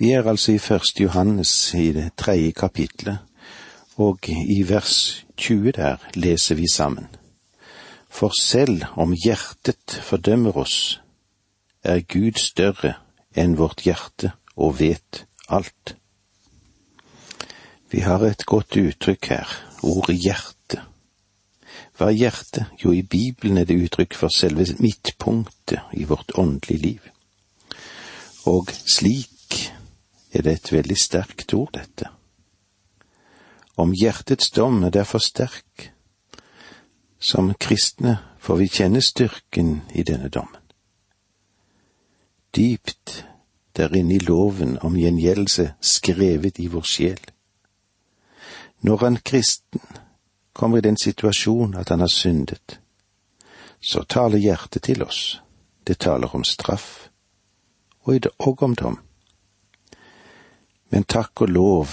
Vi er altså i første Johannes i det tredje kapitlet, og i vers 20 der leser vi sammen. For selv om hjertet fordømmer oss, er Gud større enn vårt hjerte og vet alt. Vi har et godt uttrykk her, ordet hjerte. Hva er hjerte? Jo, i Bibelen er det uttrykk for selve midtpunktet i vårt åndelige liv. Og slik er det et veldig sterkt ord, dette. Om hjertets dom er derfor sterk. Som kristne får vi kjenne styrken i denne dommen. Dypt der inne i loven om gjengjeldelse skrevet i vår sjel. Når en kristen kommer i den situasjon at han har syndet, så taler hjertet til oss. Det taler om straff, og om dom. Men takk og lov,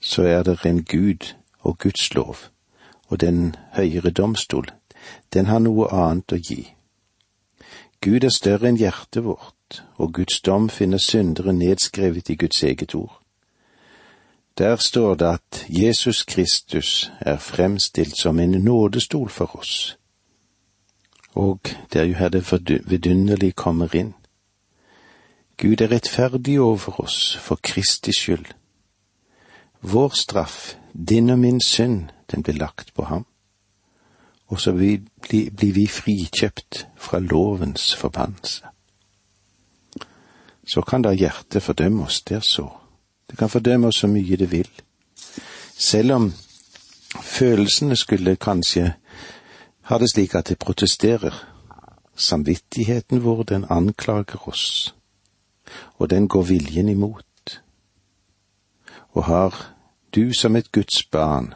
så er det en Gud og Guds lov, og den høyere domstol, den har noe annet å gi. Gud er større enn hjertet vårt, og Guds dom finner syndere nedskrevet i Guds eget ord. Der står det at Jesus Kristus er fremstilt som en nådestol for oss. Og det er jo her det vidunderlig kommer inn. Gud er rettferdig over oss for Kristi skyld. Vår straff, din og min synd, den ble lagt på ham. Og så blir vi frikjøpt fra lovens forbannelse. Så kan da hjertet fordømme oss, det er så. Det kan fordømme oss så mye det vil. Selv om følelsene skulle kanskje ha det slik at det protesterer. Samvittigheten vår, den anklager oss, og den går viljen imot. Og har du som et Guds barn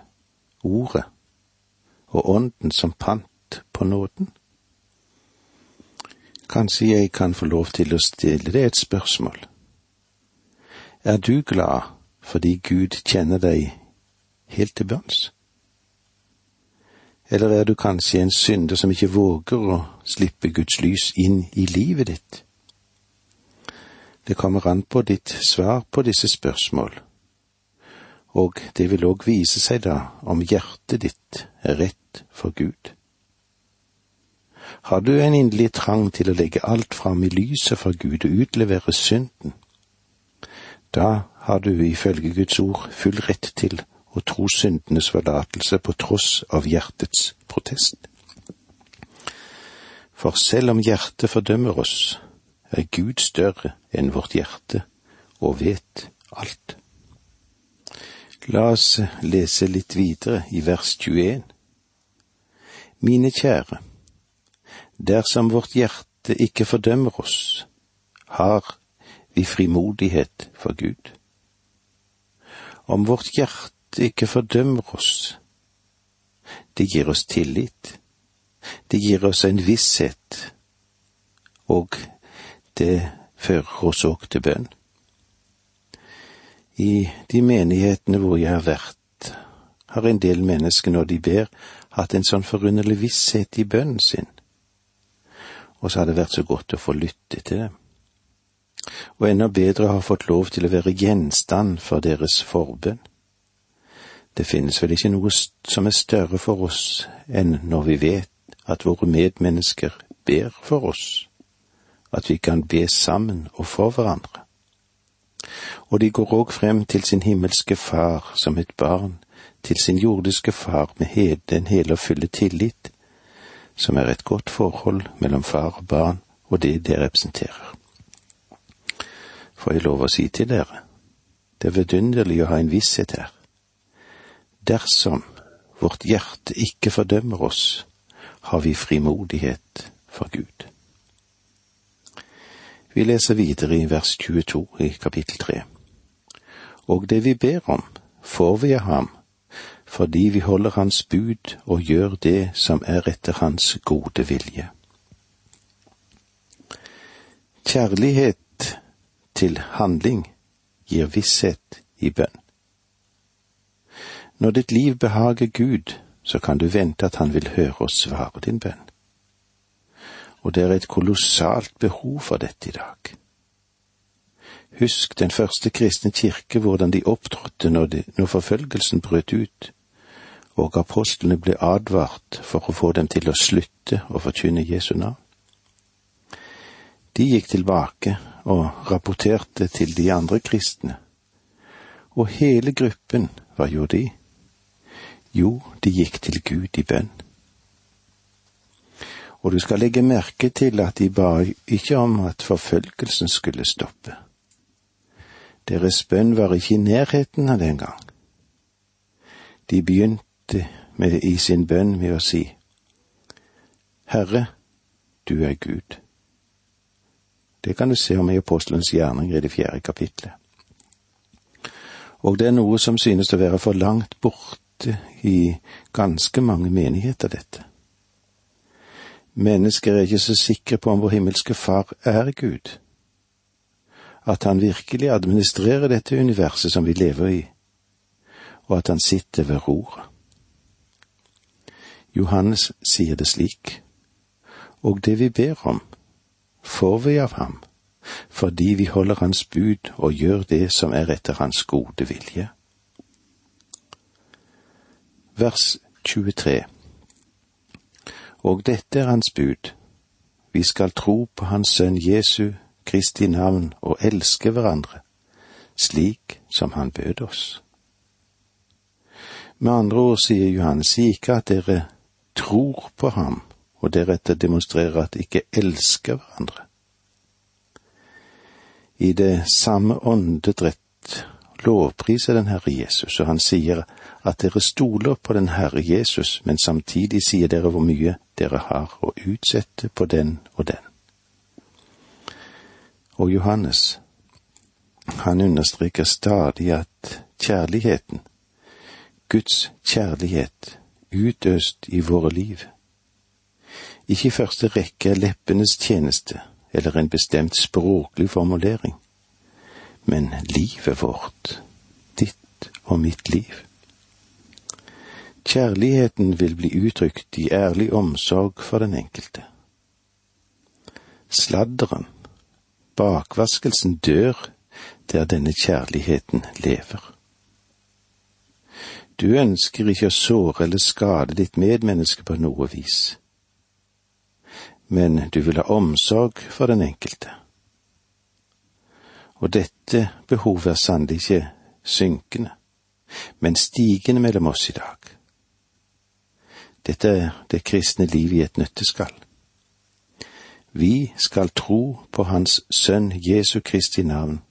ordet og ånden som pant på nåden? Kanskje jeg kan få lov til å stille deg et spørsmål. Er du glad fordi Gud kjenner deg helt til bunns? Eller er du kanskje en synder som ikke våger å slippe Guds lys inn i livet ditt? Det kommer an på ditt svar på disse spørsmål, og det vil òg vise seg da om hjertet ditt er rett for Gud. Har du en inderlig trang til å legge alt fram i lyset for Gud og utlevere synden, da har du ifølge Guds ord full rett til å tro syndenes forlatelse på tross av hjertets protest. For selv om hjertet fordømmer oss, er Gud større enn vårt hjerte og vet alt. La oss lese litt videre i vers 21. Mine kjære, dersom vårt hjerte ikke fordømmer oss, har vi frimodighet for Gud. Om vårt hjerte ikke fordømmer oss, det gir oss tillit, det gir oss en visshet, og det fører oss òg til bønn. I de menighetene hvor jeg har vært, har en del mennesker når de ber, hatt en sånn forunderlig visshet i bønnen sin, og så har det vært så godt å få lytte til dem og enda bedre har fått lov til å være gjenstand for deres forbønn. Det finnes vel ikke noe som er større for oss enn når vi vet at våre medmennesker ber for oss, at vi kan be sammen og for hverandre. Og de går òg frem til sin himmelske far som et barn, til sin jordiske far med den hele og fulle tillit, som er et godt forhold mellom far og barn og det det representerer får jeg lov å si til dere. Det er vidunderlig å ha en visshet her. Dersom vårt hjerte ikke fordømmer oss, har vi frimodighet for Gud. Vi leser videre i vers 22 i kapittel 3. Og det vi ber om, får vi av ham, fordi vi holder hans bud og gjør det som er etter hans gode vilje. Kjærlighet til handling gir visshet i bønn. Når ditt liv behager Gud, så kan du vente at Han vil høre og svare din bønn. Og det er et kolossalt behov for dette i dag. Husk den første kristne kirke, hvordan de opptrådte når, når forfølgelsen brøt ut, og apostlene ble advart for å få dem til å slutte å forkynne Jesu navn. De gikk tilbake og rapporterte til de andre kristne, og hele gruppen, hva gjorde de? Jo, de gikk til Gud i bønn. Og du skal legge merke til at de ba ikke om at forfølgelsen skulle stoppe. Deres bønn var ikke i nærheten av den gang. De begynte med, i sin bønn med å si, Herre, du er Gud. Det kan du se om i apostelens gjerning i det fjerde kapitlet. Og det er noe som synes å være for langt borte i ganske mange menigheter, dette. Mennesker er ikke så sikre på om vår himmelske Far er Gud, at han virkelig administrerer dette universet som vi lever i, og at han sitter ved roret. Johannes sier det slik, og det vi ber om, får vi av ham, fordi vi holder hans bud og gjør det som er etter hans gode vilje. Vers 23 Og dette er hans bud, vi skal tro på Hans Sønn Jesu Kristi navn og elske hverandre, slik som Han bød oss. Med andre ord sier Johannes ikke at dere tror på ham, og deretter demonstrerer at de ikke elsker hverandre. I det samme åndedrett lovpriser den Herre Jesus, og han sier at dere stoler på den Herre Jesus, men samtidig sier dere hvor mye dere har å utsette på den og den. Og Johannes, han understreker stadig at kjærligheten, Guds kjærlighet, utøst i våre liv, ikke i første rekke er leppenes tjeneste eller en bestemt språklig formulering, men livet vårt, ditt og mitt liv. Kjærligheten vil bli uttrykt i ærlig omsorg for den enkelte. Sladderen, bakvaskelsen, dør der denne kjærligheten lever. Du ønsker ikke å såre eller skade ditt medmenneske på noe vis men du vil ha omsorg for den enkelte. Og dette behovet er sannelig ikke synkende, men stigende mellom oss i dag. Dette er det kristne liv i et nøtteskall. Vi skal tro på Hans Sønn Jesu Kristi navn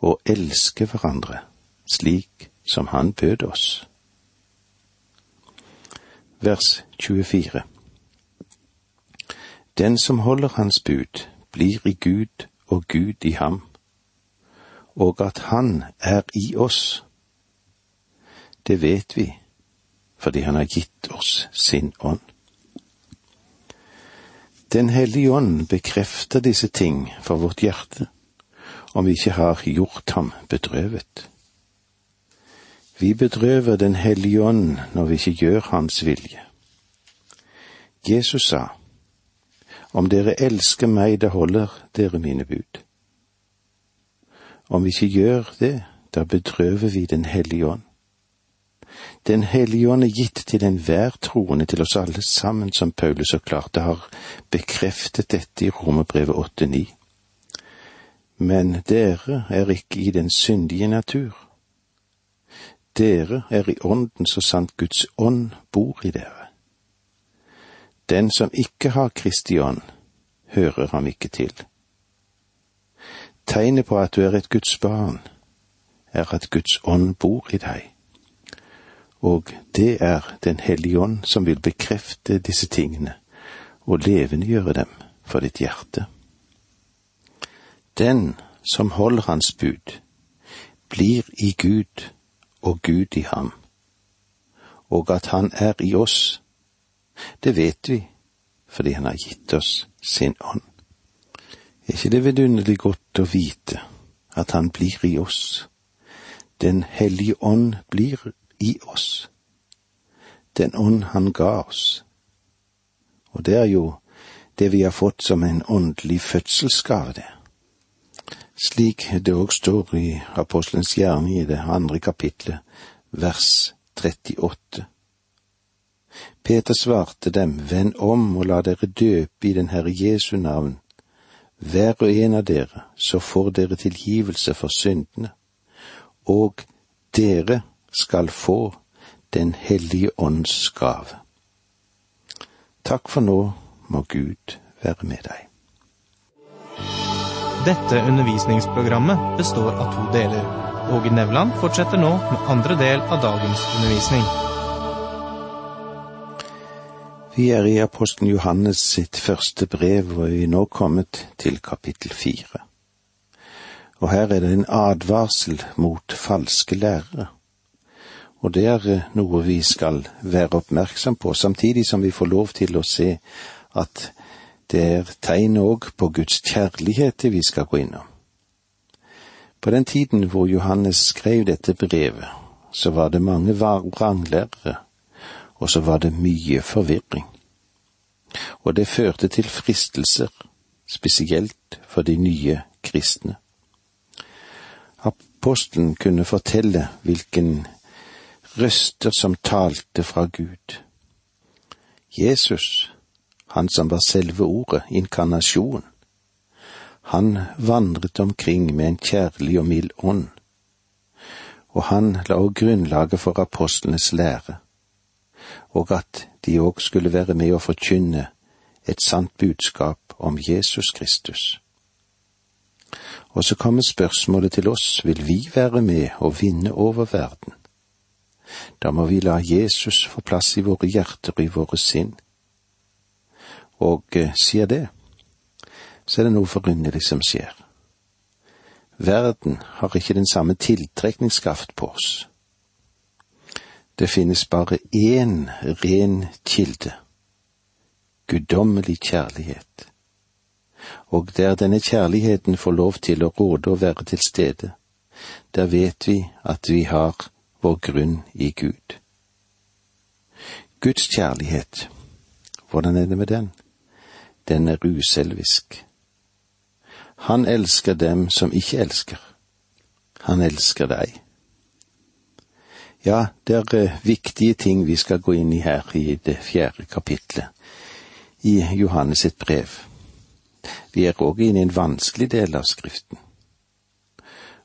og elske hverandre slik som Han bød oss. Vers 24 den som holder hans bud, blir i Gud og Gud i ham, og at Han er i oss. Det vet vi, fordi Han har gitt oss sin ånd. Den hellige ånd bekrefter disse ting for vårt hjerte, om vi ikke har gjort ham bedrøvet. Vi bedrøver Den hellige ånd når vi ikke gjør Hans vilje. Jesus sa, om dere elsker meg, da holder dere mine bud. Om vi ikke gjør det, da bedrøver vi Den hellige ånd. Den hellige ånd er gitt til enhver troende, til oss alle sammen, som Paulus så klart har bekreftet dette i Romerbrevet 8-9. Men dere er ikke i den syndige natur. Dere er i ånden så sant Guds ånd bor i dere. Den som ikke har Kristi ånd, hører ham ikke til. Tegnet på at du er et Guds barn, er at Guds ånd bor i deg. Og det er Den hellige ånd som vil bekrefte disse tingene og levendegjøre dem for ditt hjerte. Den som holder Hans bud, blir i Gud og Gud i ham, og at Han er i oss, det vet vi fordi Han har gitt oss sin ånd. Er ikke det vidunderlig godt å vite at Han blir i oss? Den hellige ånd blir i oss. Den ånd Han ga oss. Og det er jo det vi har fått som en åndelig fødselsgave, det. slik det òg står i Apostelens gjerning i det andre kapitlet, vers 38. Peter svarte dem, vend om og la dere døpe i den Herre Jesu navn, hver og en av dere, så får dere tilgivelse for syndene, og dere skal få Den hellige ånds gave. Takk for nå, må Gud være med deg. Dette undervisningsprogrammet består av to deler. Åge Nevland fortsetter nå med andre del av dagens undervisning. Vi er i apostelen Johannes sitt første brev, og vi er nå kommet til kapittel fire. Og her er det en advarsel mot falske lærere. Og det er eh, noe vi skal være oppmerksom på, samtidig som vi får lov til å se at det er tegn òg på Guds kjærlighet vi skal gå innom. På den tiden hvor Johannes skrev dette brevet, så var det mange vranglærere, og så var det mye forvirring. Og det førte til fristelser, spesielt for de nye kristne. Apostelen kunne fortelle hvilken røster som talte fra Gud. Jesus, han som var selve ordet, inkarnasjon, han vandret omkring med en kjærlig og mild ånd, og han la òg grunnlaget for apostlenes lære, og at de òg skulle være med å forkynne et sant budskap om Jesus Kristus. Og så kommer spørsmålet til oss, vil vi være med å vinne over verden? Da må vi la Jesus få plass i våre hjerter og i våre sinn. Og eh, sier det, så er det noe forunderlig som skjer. Verden har ikke den samme tiltrekningskraft på oss. Det finnes bare én ren kilde, guddommelig kjærlighet. Og der denne kjærligheten får lov til å råde og være til stede, der vet vi at vi har vår grunn i Gud. Guds kjærlighet, hvordan er det med den? Den er uselvisk. Han elsker dem som ikke elsker. Han elsker deg. Ja, det er eh, viktige ting vi skal gå inn i her i det fjerde kapitlet i Johannes sitt brev. Vi er òg inne i en vanskelig del av Skriften.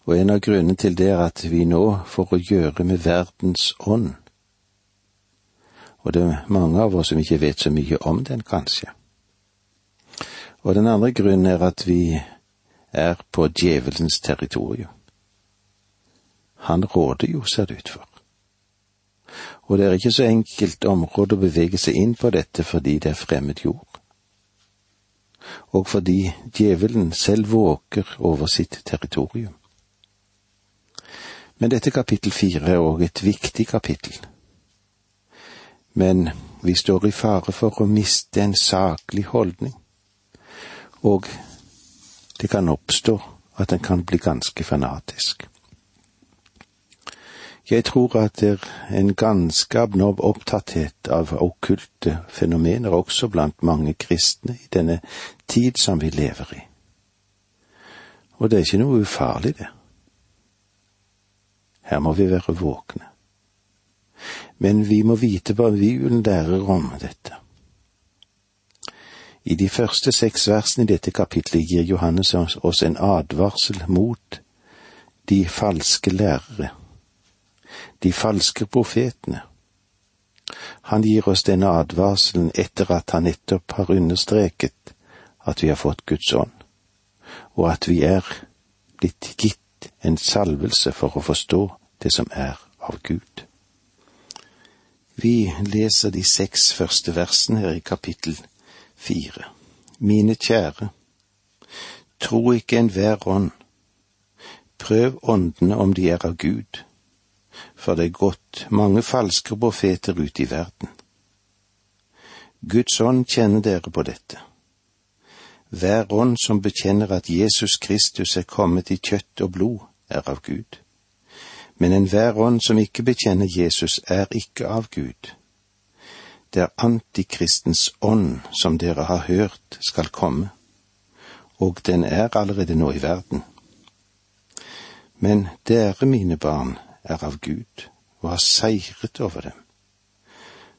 Og en av grunnene til det er at vi nå får å gjøre med verdens ånd. Og det er mange av oss som ikke vet så mye om den, kanskje. Og den andre grunnen er at vi er på djevelens territorium. Han råder jo, ser det ut for. Og det er ikke så enkelt område å bevege seg inn på dette fordi det er fremmed jord. Og fordi djevelen selv våker over sitt territorium. Men dette kapittel fire er òg et viktig kapittel. Men vi står i fare for å miste en saklig holdning, og det kan oppstå at en kan bli ganske fanatisk. Jeg tror at det er en ganske abnorm opptatthet av okkulte fenomener også blant mange kristne i denne tid som vi lever i. Og det er ikke noe ufarlig, det. Her må vi være våkne. Men vi må vite hva Bibelen lærer om dette. I de første seks versene i dette kapitlet gir Johannes oss en advarsel mot de falske lærere, de falske profetene. Han gir oss denne advarselen etter at han nettopp har understreket at vi har fått Guds ånd, og at vi er blitt gitt en salvelse for å forstå det som er av Gud. Vi leser de seks første versene her i kapittel fire. Mine kjære, tro ikke enhver ånd. Prøv åndene om de er av Gud, for det er gått mange falske profeter ute i verden. Guds ånd kjenner dere på dette hver ånd som bekjenner at Jesus Kristus er kommet i kjøtt og blod, er av Gud. Men enhver ånd som ikke bekjenner Jesus, er ikke av Gud. Det er antikristens ånd som dere har hørt skal komme, og den er allerede nå i verden. Men dere, mine barn, er av Gud og har seiret over dem.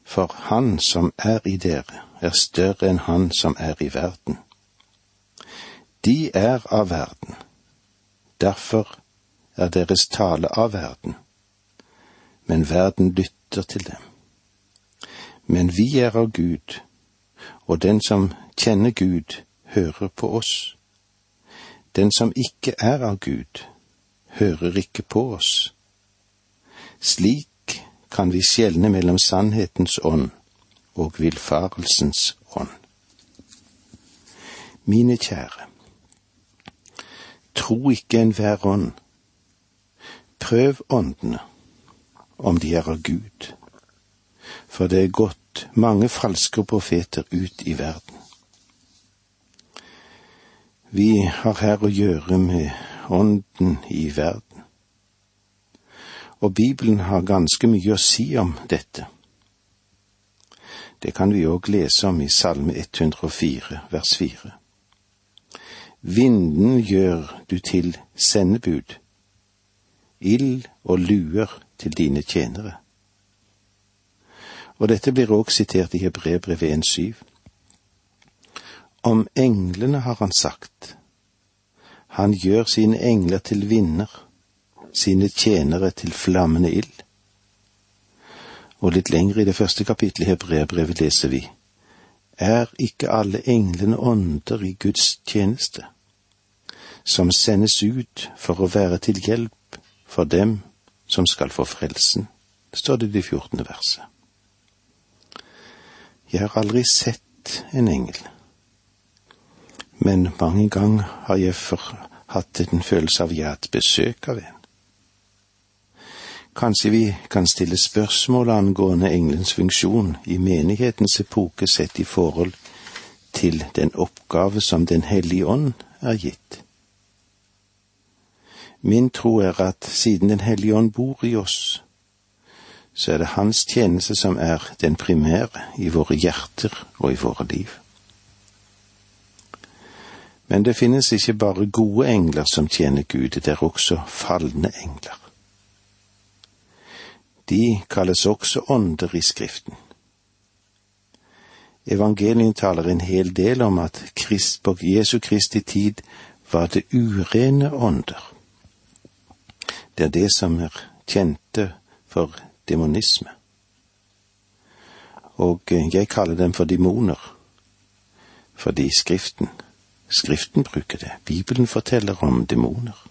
For Han som er i dere, er større enn Han som er i verden. De er av verden, derfor er deres tale av verden, men verden lytter til dem. Men vi er av Gud, og den som kjenner Gud, hører på oss. Den som ikke er av Gud, hører ikke på oss. Slik kan vi skjelne mellom sannhetens ånd og villfarelsens ånd. Mine kjære, tro ikke enhver ånd. Prøv åndene, om de er av Gud, for det er gått mange falske profeter ut i verden. Vi har her å gjøre med ånden i verden. Og Bibelen har ganske mye å si om dette. Det kan vi òg lese om i Salme 104, vers 4. Vinden gjør du til sendebud, ild og luer til dine tjenere. Og dette blir òg sitert i Hebrebrevet 1,7. Om englene har han sagt, han gjør sine engler til vinner, sine tjenere til flammende ild. Og litt lenger i det første kapittelet i Hebreabrevet leser vi, Er ikke alle englene ånder i Guds tjeneste, som sendes ut for å være til hjelp for dem som skal få frelsen, står det i det fjortende verset. Jeg har aldri sett en engel men mange ganger har jeg hatt en følelse av jeg har hatt besøk av en. Kanskje vi kan stille spørsmål angående engelens funksjon i menighetens epoke sett i forhold til den oppgave som Den hellige ånd er gitt. Min tro er at siden Den hellige ånd bor i oss, så er det hans tjeneste som er den primære i våre hjerter og i våre liv. Men det finnes ikke bare gode engler som tjener Gud, det er også falne engler. De kalles også ånder i Skriften. Evangelien taler en hel del om at Krist på Jesu Kristi tid var det urene ånder. Det er det som er kjente for demonisme. Og jeg kaller dem for demoner, fordi Skriften Skriften bruker det. Bibelen forteller om demoner.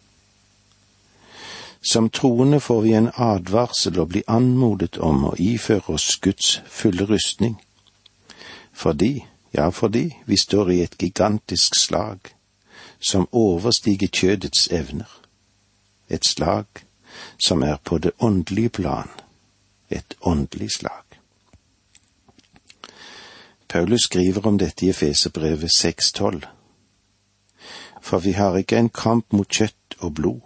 Som troende får vi en advarsel og blir anmodet om å iføre oss Guds fulle rustning. Fordi, ja fordi, vi står i et gigantisk slag som overstiger kjødets evner. Et slag som er på det åndelige plan. Et åndelig slag. Paulus skriver om dette i Efeserbrevet 6,12 for vi har ikke en kamp mot kjøtt og blod,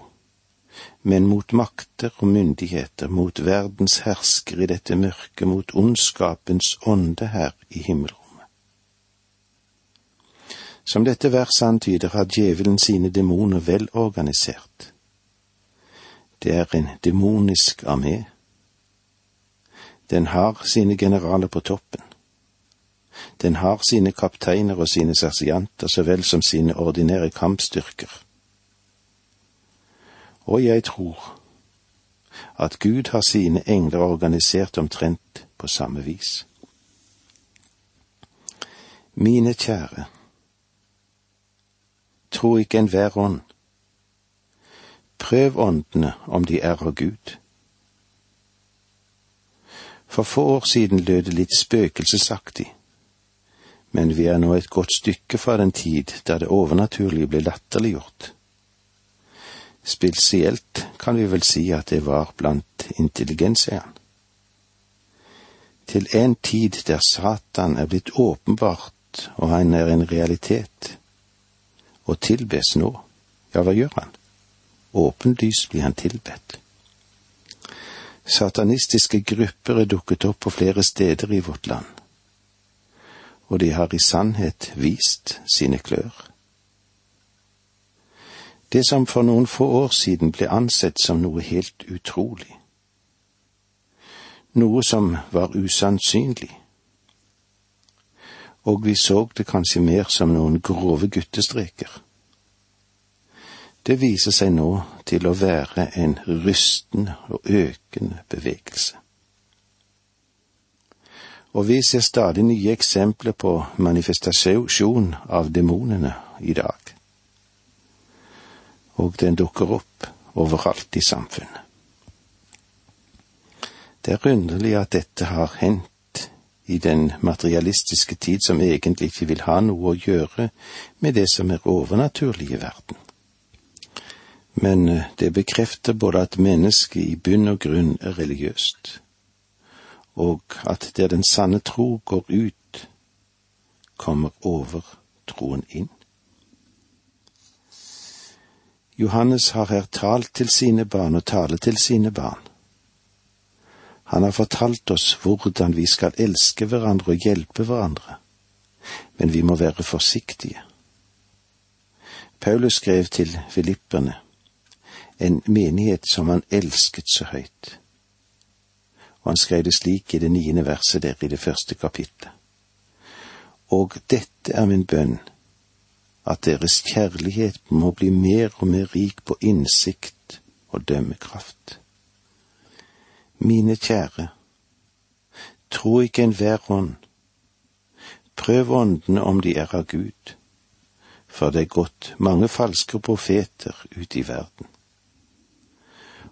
men mot makter og myndigheter, mot verdens hersker i dette mørket, mot ondskapens ånde her i himmelrommet. Som dette verset antyder, har djevelen sine demoner vel organisert. Det er en demonisk armé. Den har sine generaler på toppen. Den har sine kapteiner og sine sersianter så vel som sine ordinære kampstyrker. Og jeg tror at Gud har sine engler organisert omtrent på samme vis. Mine kjære, tro ikke enhver ånd. Prøv åndene om de er av Gud. For få år siden lød det litt spøkelsesaktig men vi er nå et godt stykke fra den tid da det overnaturlige ble latterliggjort. Spesielt kan vi vel si at det var blant intelligensiaen. Til en tid der Satan er blitt åpenbart og han er en realitet, og tilbes nå, ja, hva gjør han? Åpenlyst blir han tilbedt. Satanistiske grupper er dukket opp på flere steder i vårt land og de har i sannhet vist sine klør. Det som for noen få år siden ble ansett som noe helt utrolig, noe som var usannsynlig, og vi så det kanskje mer som noen grove guttestreker. Det viser seg nå til å være en rystende og økende bevegelse. Og vi ser stadig nye eksempler på manifestasjon av demonene i dag. Og den dukker opp overalt i samfunnet. Det er underlig at dette har hendt i den materialistiske tid som egentlig ikke vil ha noe å gjøre med det som er overnaturlig i verden. Men eh, det bekrefter både at mennesket i bunn og grunn er religiøst, og at der den sanne tro går ut, kommer overtroen inn. Johannes har her talt til sine barn og taler til sine barn. Han har fortalt oss hvordan vi skal elske hverandre og hjelpe hverandre, men vi må være forsiktige. Paulus skrev til filipperne, en menighet som han elsket så høyt, og han skrev det slik i det niende verset der i det første kapittelet. Og dette er min bønn, at deres kjærlighet må bli mer og mer rik på innsikt og dømmekraft mine kjære, tro ikke enhver ånd. Prøv åndene om de er av Gud, for det er gått mange falske profeter ut i verden.